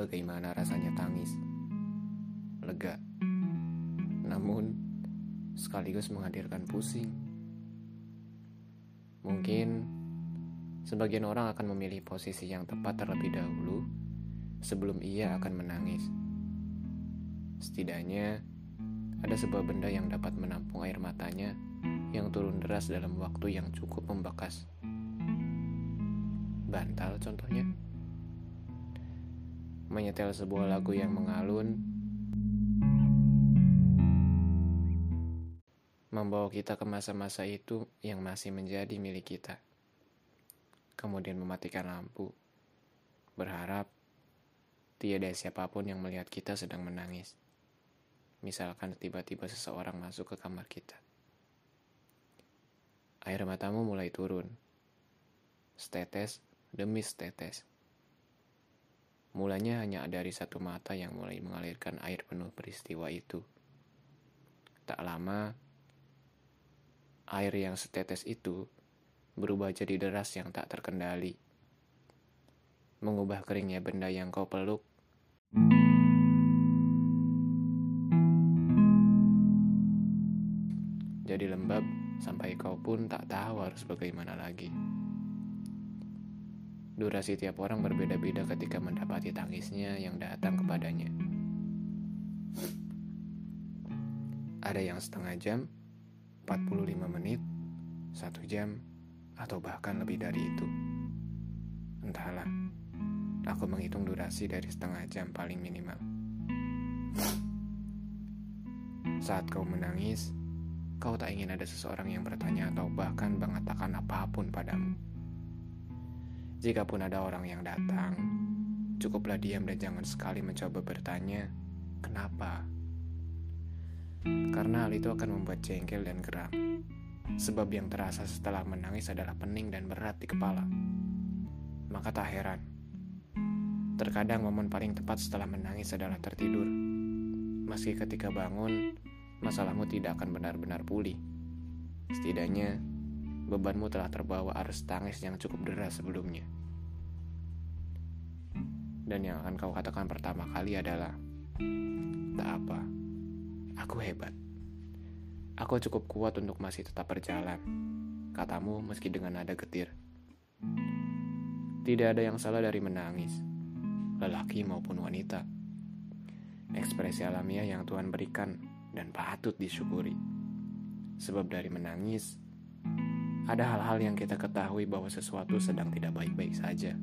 bagaimana rasanya tangis. Lega. Namun, sekaligus menghadirkan pusing. Mungkin, sebagian orang akan memilih posisi yang tepat terlebih dahulu sebelum ia akan menangis. Setidaknya, ada sebuah benda yang dapat menampung air matanya yang turun deras dalam waktu yang cukup membekas. Bantal contohnya menyetel sebuah lagu yang mengalun, membawa kita ke masa-masa itu yang masih menjadi milik kita. Kemudian mematikan lampu, berharap tiada siapa pun yang melihat kita sedang menangis. Misalkan tiba-tiba seseorang masuk ke kamar kita. Air matamu mulai turun. Setetes demi setetes Mulanya hanya dari satu mata yang mulai mengalirkan air penuh peristiwa itu. Tak lama, air yang setetes itu berubah jadi deras yang tak terkendali. Mengubah keringnya benda yang kau peluk. Jadi lembab sampai kau pun tak tahu harus bagaimana lagi. Durasi tiap orang berbeda-beda ketika mendapati tangisnya yang datang kepadanya. Ada yang setengah jam, 45 menit, satu jam, atau bahkan lebih dari itu. Entahlah, aku menghitung durasi dari setengah jam paling minimal. Saat kau menangis, kau tak ingin ada seseorang yang bertanya atau bahkan mengatakan apa pun padamu. Jikapun ada orang yang datang, cukuplah diam dan jangan sekali mencoba bertanya, "Kenapa?" Karena hal itu akan membuat jengkel dan geram. Sebab yang terasa setelah menangis adalah pening dan berat di kepala. Maka tak heran. Terkadang momen paling tepat setelah menangis adalah tertidur. Meski ketika bangun, masalahmu tidak akan benar-benar pulih. Setidaknya, bebanmu telah terbawa arus tangis yang cukup deras sebelumnya. Dan yang akan kau katakan pertama kali adalah, tak apa, aku hebat. Aku cukup kuat untuk masih tetap berjalan, katamu meski dengan nada getir. Tidak ada yang salah dari menangis, lelaki maupun wanita. Ekspresi alamiah yang Tuhan berikan dan patut disyukuri. Sebab dari menangis, ada hal-hal yang kita ketahui bahwa sesuatu sedang tidak baik-baik saja.